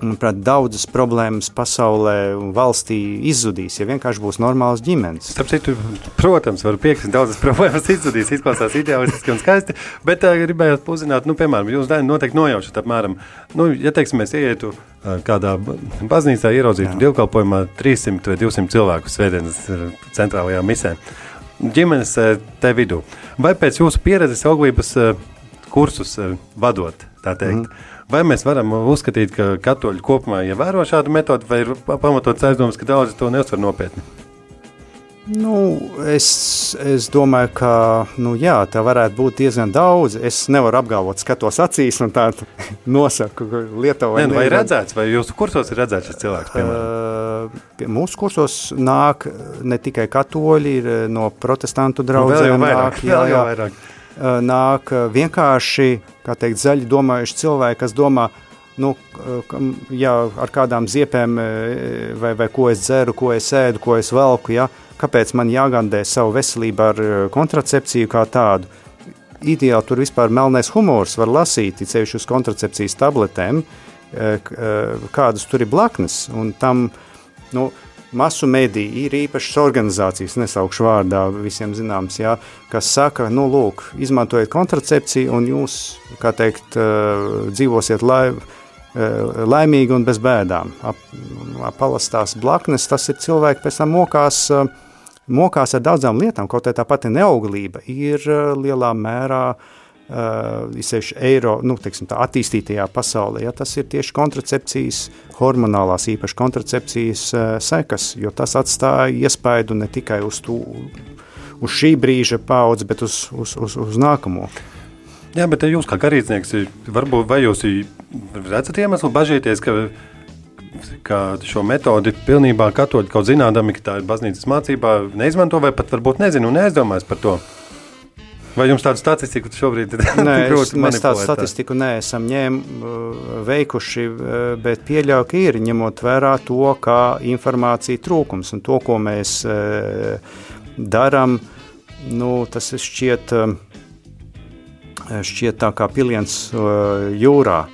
manuprāt, daudzas problēmas pasaulē un valstī izzudīs, ja vienkārši būs normāls ģimenes. Citu, protams, var piekrist, daudzas problēmas izzudīs, izklausās ideālistiski un skaisti, bet uh, gribējot uzzināt, nu, piemēram, jūs noteikti nojaušat apmēram, nu, ja, teiksim, mēs ieietu uh, kādā baznīcā ieraudzītu dievkalpojumā 300 vai 200 cilvēku svētdienas uh, centrālajā misē, ģimenes uh, te vidū. Vai pēc jūsu pieredzes auglības kursus vadot, tā teikt, mm. Vai mēs varam uzskatīt, ka katoļi kopumā ievēro šādu metodi, vai ir pamatots aizdoms, ka daudzi to neuzsver nopietni? Nu, es, es domāju, ka nu, jā, tā varētu būt diezgan daudz. Es nevaru apgalvot, skatos acīs un tādu nosaku Lietuvu. Ne, nu, vai ir redzēts, vai jūsu kursos ir redzēts šis cilvēks? Piemēram? Pie mūsu kursos nāk ne tikai katoļi, ir no protestantu draugiem. Nu, vēl jau vairāk. Nāk, jā, vēl jau jā. vairāk. Uh, nāk vienkārši, kā teikt, zaļi domājuši cilvēki, kas domā, nu, ja ar kādām ziepēm, vai, vai ko es dzeru, ko es ēdu, ko es velku, ja, kāpēc man jāgandē savu veselību ar kontracepciju kā tādu. Ideāli tur vispār melnais humors var lasīt, ceļš uz kontracepcijas tabletēm, kādas tur ir blaknes, un tam, nu, masu mediji, ir īpašas organizācijas, nesaukšu vārdā, visiem zināms, jā, kas saka, nu, lūk, izmantojiet kontracepciju, un jūs, kā teikt, dzīvosiet lai, laimīgi un bez bēdām. Ap, palastās blaknes, tas ir cilvēki pēc tam mokās, mokās ar daudzām lietām, kaut arī tā pati neauglība ir lielā mērā uh, Uh, Īpaši eiro, nu, teiksim, tā attīstītajā pasaulē, ja tas ir tieši kontracepcijas, hormonālās, īpaši kontracepcijas uh, sekas, jo tas atstāja iespaidu ne tikai uz, tu, uz šī brīža paudzi, bet uz, uz, uz, uz nākamo. Jā, bet jūs kā garīdznieks, varbūt vai jūs redzat iemeslu bažīties, ka, ka šo metodi pilnībā katoļi kaut zinādami, ka tā ir baznīcas mācībā, neizmanto vai pat varbūt nezinu un neaizdomājas par to? Vai jums tādu statistiku šobrīd ir? Nē, es, mēs tādu statistiku neesam ņēm, veikuši, bet pieļauju, ka ir ņemot vērā to, kā informācija trūkums un to, ko mēs darām, nu, tas šķiet, šķiet tā kā piliens jūrā.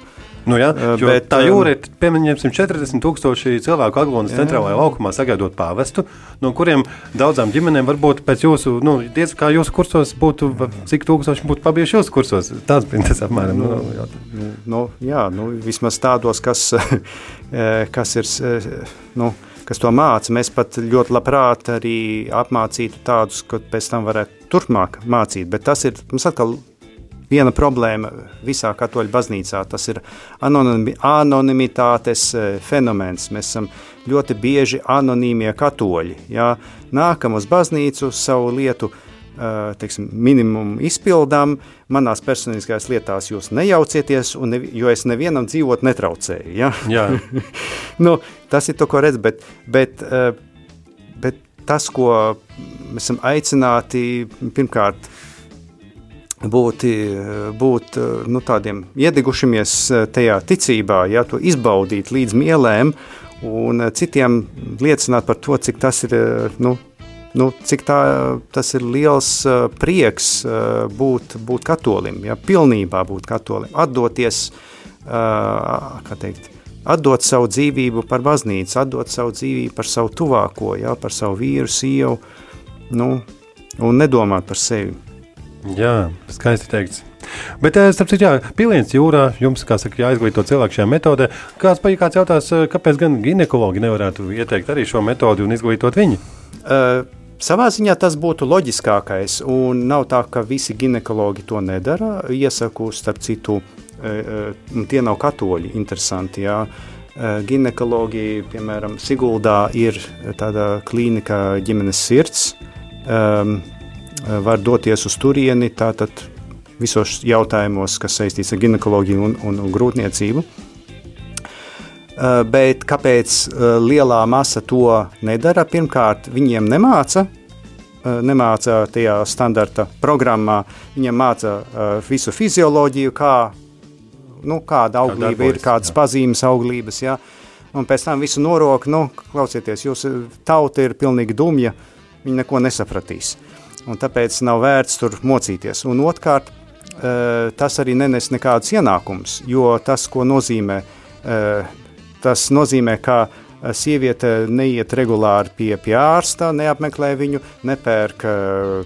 Nu, jā, bet, tā jūra ir pieminēsim 40,000 cilvēku Aglonas centrālajā laukumā, sagaidot pāvestu, no kuriem daudzām ģimenēm varbūt pēc jūsu, nu, diez kā jūsu kursos būtu, cik tūkstoši būtu pabijuši jūsu kursos. Tāds bija tas apmēram. Nu, nu, nu, jā, nu, vismaz tādos, kas, kas ir, nu, kas to māca. Mēs pat ļoti labprāt arī apmācītu tādus, ka pēc tam varētu turpmāk mācīt, bet tas ir, mums atkal viena problēma visā katoļu baznīcā. Tas ir anonimi, anonimitātes fenomens. Mēs esam ļoti bieži anonīmie katoļi. Jā. Nākam uz baznīcu, savu lietu teiksim, minimumu izpildām, manās personiskajās lietās jūs nejaucieties, ne, jo es nevienam dzīvot netraucēju. Ja? Jā. nu, tas ir to, ko redz, bet, bet, bet tas, ko mēs esam aicināti, pirmkārt, būt, būt nu, tādiem iedegušamies tajā ticībā, ja, to izbaudīt līdz mielēm un citiem liecināt par to, cik tas ir, nu, nu, cik tā, tas ir liels prieks būt, būt katolim, ja, pilnībā būt katolim, atdoties, kā teikt, atdot savu dzīvību par baznīcu, atdot savu dzīvību par savu tuvāko, ja, par savu vīru, sievu, nu, un nedomāt par sevi. Jā, skaisti teikts. Bet, eh, starp citu, piliens jūrā jums, kā saka, jāizglīto cilvēku šajā metodē. Kāds, pa- kāds jautās, eh, kāpēc gan ginekologi nevarētu ieteikt arī šo metodi un izglītot viņu? Uh, savā ziņā tas būtu loģiskākais, un nav tā, ka visi ginekologi to nedara. Iesaku, starp citu, tie nav katoļi, interesanti. Jā. Ginekologi, piemēram, Siguldā ir tāda klīnika ģimenes sirds. Um, var doties uz turieni tātad visos jautājumos, kas saistīts ar ginekoloģiju un, un, un grūtniecību. Uh, Bet kāpēc uh, lielā masa to nedara? Pirmkārt, viņiem nemāca, uh, nemāca tajā standarta programmā, viņiem māca uh, visu fizioloģiju, kā, nu, kāda auglība ir, darbojas, kādas jā. pazīmes auglības. Ja? Un pēc tam visu norok, nu, klausieties, jūsu tauta ir pilnīgi dumja, viņi neko nesapratīs. Un tāpēc nav vērts tur mocīties. Un otrkārt, eh, tas arī nenes nekādus ienākumus, jo tas, ko nozīmē, eh, tas nozīmē, ka eh, sieviete neiet regulāri pie, pie ārsta, neapmeklē viņu, nepērk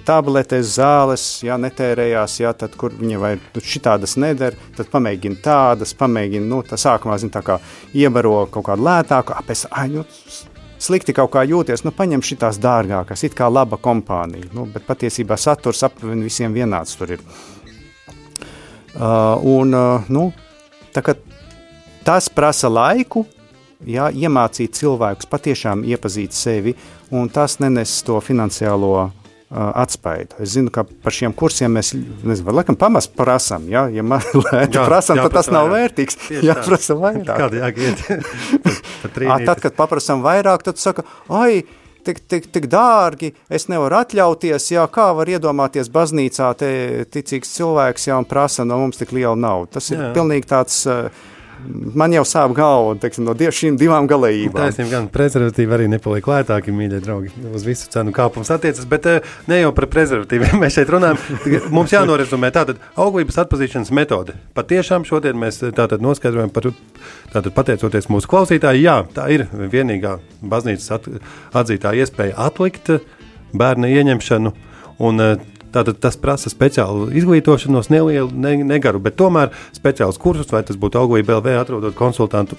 tabletes, zāles, ja netērējās, ja, tad, kur viņa vai šitādas neder, tad pamēģina tādas, pamēģina, nu, tā sākumā, zin, tā kā iebaro kaut kādu lētāku, apēc, ai, nu, slikti kaut kā jūties, nu, paņem šitās dārgākās, it kā laba kompānija, nu, bet patiesībā saturs aptuveni visiem vienāds tur ir. Uh, un, uh, nu, tā kā tas prasa laiku, jā, iemācīt cilvēkus patiešām iepazīt sevi, un tas nenes to finansiālo uh, atspaidu. Es zinu, ka par šiem kursiem mēs, nezinu, laikam pamaz prasam, ja, ja man lēti Jā, prasam, tad tas nav vairāk. vērtīgs, tā. jāprasa vairāk. Kāda jāgiet? Ā, Tad, kad paprasām vairāk, tad saka, ai, tik, tik, tik dārgi, es nevaru atļauties, jā, kā var iedomāties baznīcā te ticīgs cilvēks, jā, un prasa no mums tik lielu naudu. Tas ir Jā. jā. pilnīgi tāds, uh, man jau sāp galva, teiksim, no šīm divām galējībām. Taisnība, gan prezervatīvi arī nepaliek lētāki, mīļie draugi. Uz visu cenu kāpums attiecas, bet eh, ne jau par prezervatīviem mēs šeit runājam. Mums jānorezumē tātad auglības atpazīšanas metode. Patiešām šodien mēs eh, tātad noskaidrojam par, tātad pateicoties mūsu klausītāji, jā, tā ir vienīgā baznīcas at, atzītā iespēja atlikt eh, bērna ieņemšanu. Un, Tātad tas prasa speciālu izglītošanos, nelielu, ne, negaru, bet tomēr speciālus kursus, vai tas būtu auglība LV, atrodot konsultantu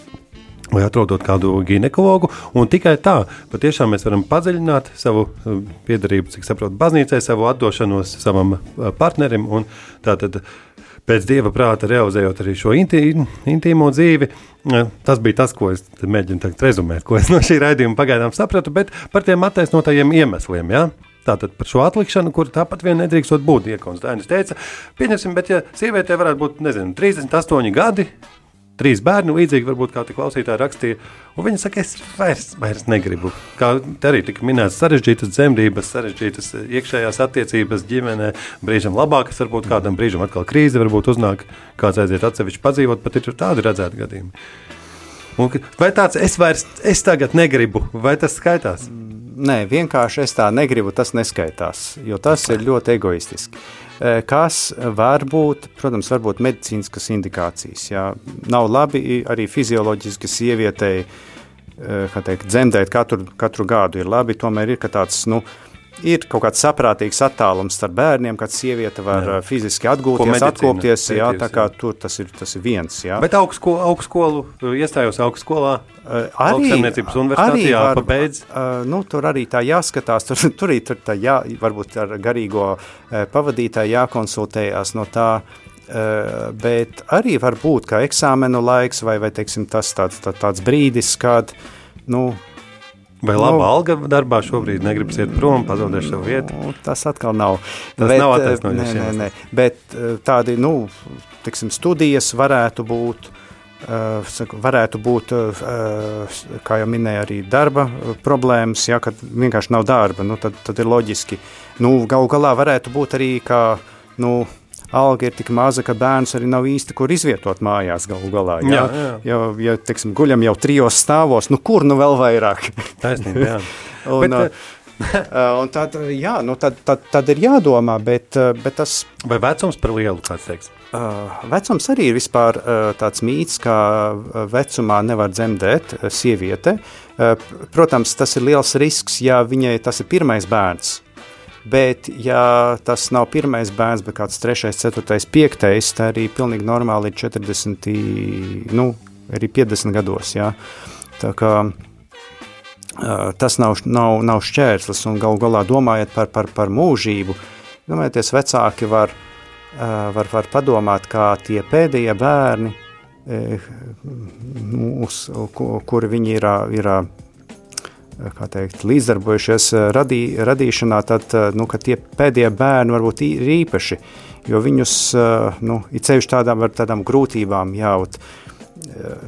vai atrodot kādu ginekologu. Tikai tā, patiešām mēs varam padziļināt savu uh, piedarību, cik saprotu, baznīcai, savu atdošanos savam uh, partnerim. Tātad pēc dieva prāta realizējot arī šo inti, intīmo dzīvi. Uh, Tas bija tas, ko es tagad rezumēt, ko es no šī raidījuma pagaidām sapratu, bet par tiem attaisnotajiem iemesliem. Ja? Tātad par šo atlikšanu, kur tāpat vien nedrīkstot būt. Iekons Dainis teica, pieņemsim, bet ja sievietē varētu būt, nezinu, 38 gadi, trīs bērni, līdzīgi varbūt kā klausītāji rakstīja, viņa saka, es vairs, vairs negribu. Kā arī tika minēts, sarežģītas dzemdības, sarežģītas eh, iekšējās attiecības ģimenē, brīžam labākas, varbūt kādam brīžam atkal krīze, varbūt uznāk kāds aiziet atsevišķi padzīvot, pat ir tādi redzēti gadījumi. Un, vai tāds es vairs, es tagad negribu, vai tas skaitās? Nē, vienkārši es tā negribu, tas neskaitās, jo tas ir ļoti egoistiski. Kas var būt, protams, var būt medicīniskas indikācijas. Jā. Nav labi arī fizioloģiski sievietei kā teikt, dzemdēt katru, katru gadu. Ir labi, tomēr ir tāds. Nu, Ir kaut kāds saprātīgs attālums starp bērniem, kad sieviete var Jā. jā. fiziski atgūties, atkopties. Jā, tā kā jā. tur tas ir, tas ir viens. Jā. Bet augstsko, augstskolu, iestājos augstskolā, Uh, Lauksaimniecības universitātē jāpabeidz. Uh, nu, tur arī tā jāskatās, tur, tur arī tur tā jā, varbūt ar garīgo pavadītāju jākonsultējās no tā. Bet arī var būt, ka eksāmenu laiks vai, vai teiksim, tas tāds, tā, tāds brīdis, kad nu, Vai laba Nu. alga darbā šobrīd negribas iet prom, pazaudēt savu vietu? Nu, tas atkal nav. Tas bet, nav eh, attaisnojošs nē, nē, nē. Bet eh, tādi, nu, tiksim, studijas varētu būt. Saku, varētu būt, kā jau minēja, arī darba problēmas, ja vienkārši nav darba. Nu, tad, tad ir loģiski. Nu, Galu galā varētu būt arī, ka nu, alga ir tik maza, ka bērns arī nav īsti kur izvietot mājās. Galu galā, ja, Jā, jā. ja, ja teiksim, guļam jau trijos stāvos, nu kur nu vēl vairāk? Taisnība, jā. Un, Bet, uh, un tad, jā, nu tad, tad, tad ir jādomā, bet, uh, bet tas Vai vecums par lielu, kāds teiks? uh, vecums arī ir vispār uh, tāds mīts, ka uh, vecumā nevar dzemdēt uh, sieviete. Uh, protams, tas ir liels risks, ja viņai tas ir pirmais bērns. Bet, ja tas nav pirmais bērns, bet kāds trešais, ceturtais, piektais, tad arī pilnīgi normāli ir 40, nu, arī 50 gados. Jā. Tā kā tas nav, nav, nav šķērslis, un galu galā domājot par, par, par mūžību, domājieties, vecāki var, var, var padomāt, kā tie pēdējie bērni, uh, uz, kuri viņi ir, ir teikt, līdzdarbojušies eh, radī, radīšanā, tad eh, nu, tie pēdējie bērni varbūt ir īpaši, jo viņus eh, nu, ir ceļš tādām, tādām grūtībām jāut.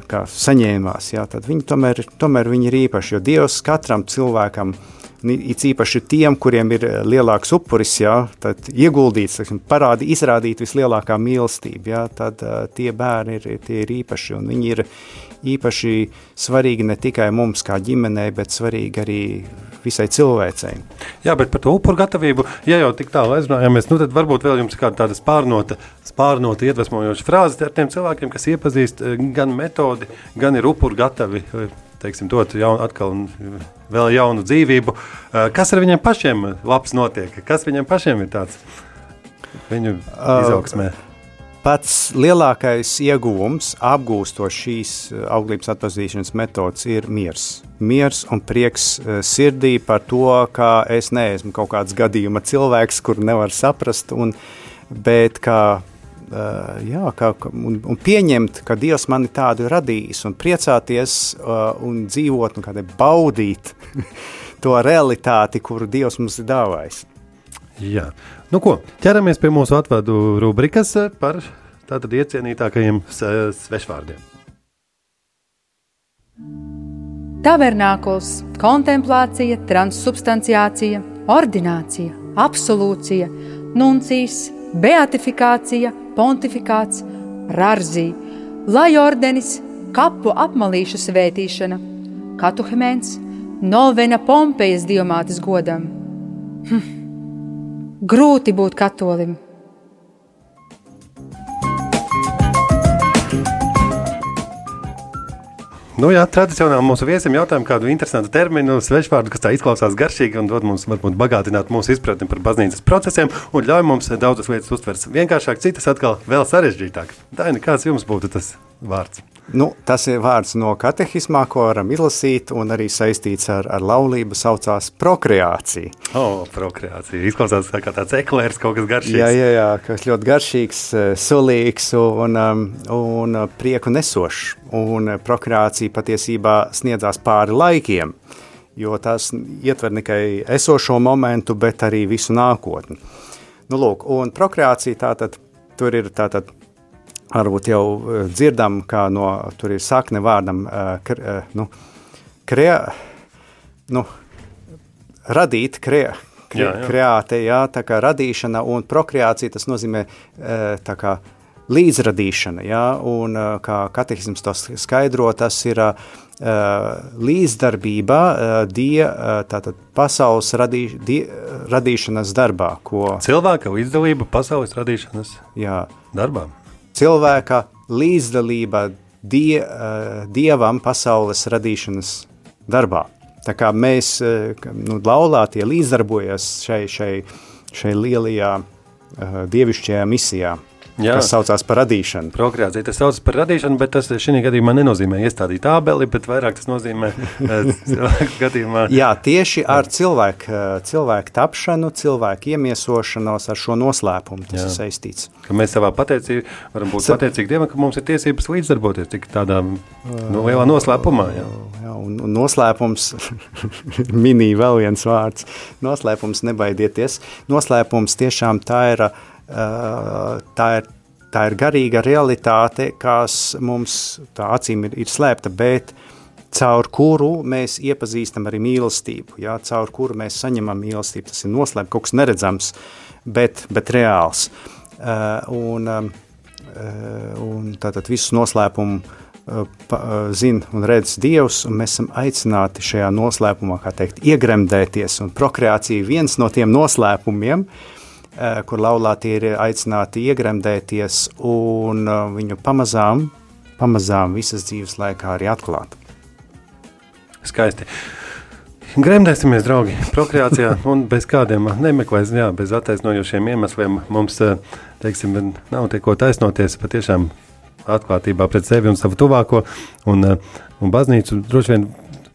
Kā saņēmās, jā, tad viņi tomēr, tomēr viņi ir īpaši. Jo Dievs katram cilvēkam ir it īpaši tiem, kuriem ir eh, lielāks upuris, jā, tad ieguldīts, teiksim, parādi, izrādīt vislielākā mīlestība, jā, tad tie bērni ir, tie ir īpaši, un viņi ir īpaši svarīgi ne tikai mums kā ģimenei, bet svarīgi arī visai cilvēcei. Jā, bet par to upuru gatavību, ja jau tik tālu aizrunājāmies, nu tad varbūt vēl jums ir kāda tāda spārnota, spārnota iedvesmojoša frāze ar tiem cilvēkiem, kas iepazīst eh, gan metodi, gan ir upuru gatavi teiksim, dot jaunu, atkal vēl jaunu dzīvību. Eh, kas ar viņiem pašiem labs notiek? Kas viņiem pašiem ir tāds viņu izaugsmē? Uh, pats lielākais ieguvums, apgūstot šīs eh, auglības atpazīšanas metodas, ir miers. Miers un prieks eh, sirdī par to, ka es neesmu kaut kāds gadījuma cilvēks, kur nevar saprast, un, bet kā Uh, jā, kā, un, un pieņemt, ka Dievs mani tādu ir radījis, un priecāties un dzīvot, un kādai baudīt to realitāti, kuru Dievs mums ir dāvājis. Jā, nu ko, ķeramies pie mūsu atvadu rubrikas par tātad iecienītākajiem svešvārdiem. Tabernākls, kontemplācija, transsubstanciācija, ordinācija, absolūcija, nuncijas, beatifikācija, pontifikāts, rarzī, lai ordenis, kapu apmalīšu svētīšana, katuhemens, novena Pompejas diamātes godam. Hm. Grūti būt katolim! Nu, jā, tradicionāli mūsu viesim jautājām kādu interesantu terminu, svešvārdu, kas tā izklausās garšīgi un dod mums varbūt bagātināt mūsu izpratni par baznīcas procesiem un ļauj mums daudzas lietas uztvert vienkāršāk, citas atkal vēl sarežģītāk. Daini, kāds jums būtu tas vārds? Nu, tas ir vārds no katehismā, ko varam izlasīt, un arī saistīts ar, ar laulību, saucās prokreācija. O, oh, prokreācija. Izklausās kā tāds eklērs, kaut kas garšīgs. Jā, jā, jā kas ļoti garšīgs, eh, sulīgs un, um, un uh, prieku nesošs. Un uh, prokreācija patiesībā sniedzās pāri laikiem, jo tas ietver ne tikai esošo momentu, bet arī visu nākotni. Nu, lūk, un prokreācija tātad, tur ir tātad varbūt jau eh, dzirdam, kā no tur ir sakne vārdam, eh, kre, eh, nu, krea, nu, radīt, krea, kre, jā, jā. kreāte, jā, tā kā radīšana un prokreācija, tas nozīmē tā kā līdzradīšana, jā, un kā katehisms to skaidro, tas ir līdzdarbība die, tātad pasaules radī, die, radīšanas darbā, ko... Cilvēka līdzdalība pasaules radīšanas jā. darbā cilvēka līdzdalība die, uh, dievam pasaules radīšanas darbā. Tā kā mēs, uh, nu, laulātie, līdzdarbojas šai, šai, šai lielajā uh, dievišķajā misijā. Jā. kas saucās par radīšanu. Prokreācija tas saucas par radīšanu, bet tas šī gadījumā nenozīmē iestādīt ābeli, bet vairāk tas nozīmē eh, cilvēku gadījumā. Jā, tieši ar cilvēku, eh, cilvēku tapšanu, cilvēku iemiesošanos ar šo noslēpumu tas Jā. ir saistīts. Ka mēs savā pateicībā varam būt Sa pateicīgi Dievam, ka mums ir tiesības līdzdarboties tik tādā nu, lielā noslēpumā. Jā. Jā, un, un noslēpums, minī vēl viens vārds, noslēpums nebaidieties. Noslēpums tiešām tā ir tā ir, tā ir garīga realitāte, kas mums tā acīm ir, ir slēpta, bet caur kuru mēs iepazīstam arī mīlestību, jā, caur kuru mēs saņemam mīlestību. Tas ir noslēpts, kaut kas neredzams, bet, bet reāls. Uh, un, uh, un tātad visus noslēpumu uh, zina un redz Dievs, un mēs esam aicināti šajā noslēpumā, kā teikt, iegremdēties, prokreācija ir viens no tiem noslēpumiem, uh, Eh, kur laulāti ir aicināti iegremdēties un eh, viņu pamazām, pamazām visas dzīves laikā arī atklāt. Skaisti. Gremdēsimies, draugi, prokreācijā un bez kādiem nemeklēsim, jā, bez attaisnojošiem iemesliem. Mums, eh, teiksim, nav tie, ko taisnoties patiešām atklātībā pret sevi un savu tuvāko. Un, eh, un baznīcu droši vien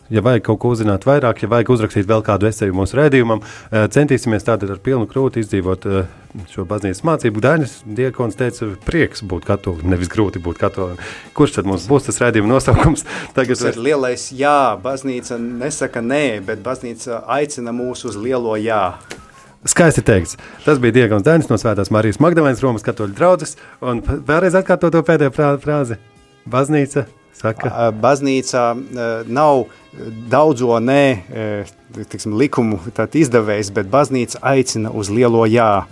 ja vajag kaut ko uzzināt vairāk, ja vajag uzrakstīt vēl kādu esēju mūsu rādījumam, eh, centīsimies tātad ar pilnu krūti izdzīvot eh, šo baznīcas mācību. Dainis Diekons teica, prieks būt katolim, nevis grūti būt katolim. Kurš tad mums būs tas rādījuma nosaukums? Tagad Tas ir lielais jā, baznīca nesaka nē, bet baznīca aicina mūs uz lielo jā. Skaisti teikts. Tas bija Diegons Dainis no Svētās Marijas Magdalēnas Romas katoļu draudzes. Un vēlreiz atkārto to pēdējo frā- frāzi. Baznīca saka, Ā, Baznīca ā, nav daudzo nē, ā, tiksim, likumu izdevējs, bet baznīca aicina uz lielo jā.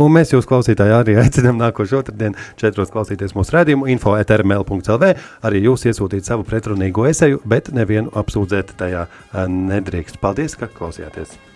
Un mēs jūs, klausītāji, arī aicinām nākošo otrdienu, četros klausīties mūsu rādījumu, info etrml.lv. Arī jūs iesūtīt savu pretrunīgo eseju, bet nevienu apsūdzēt tajā eh, nedrīkst. Paldies, ka klausījāties!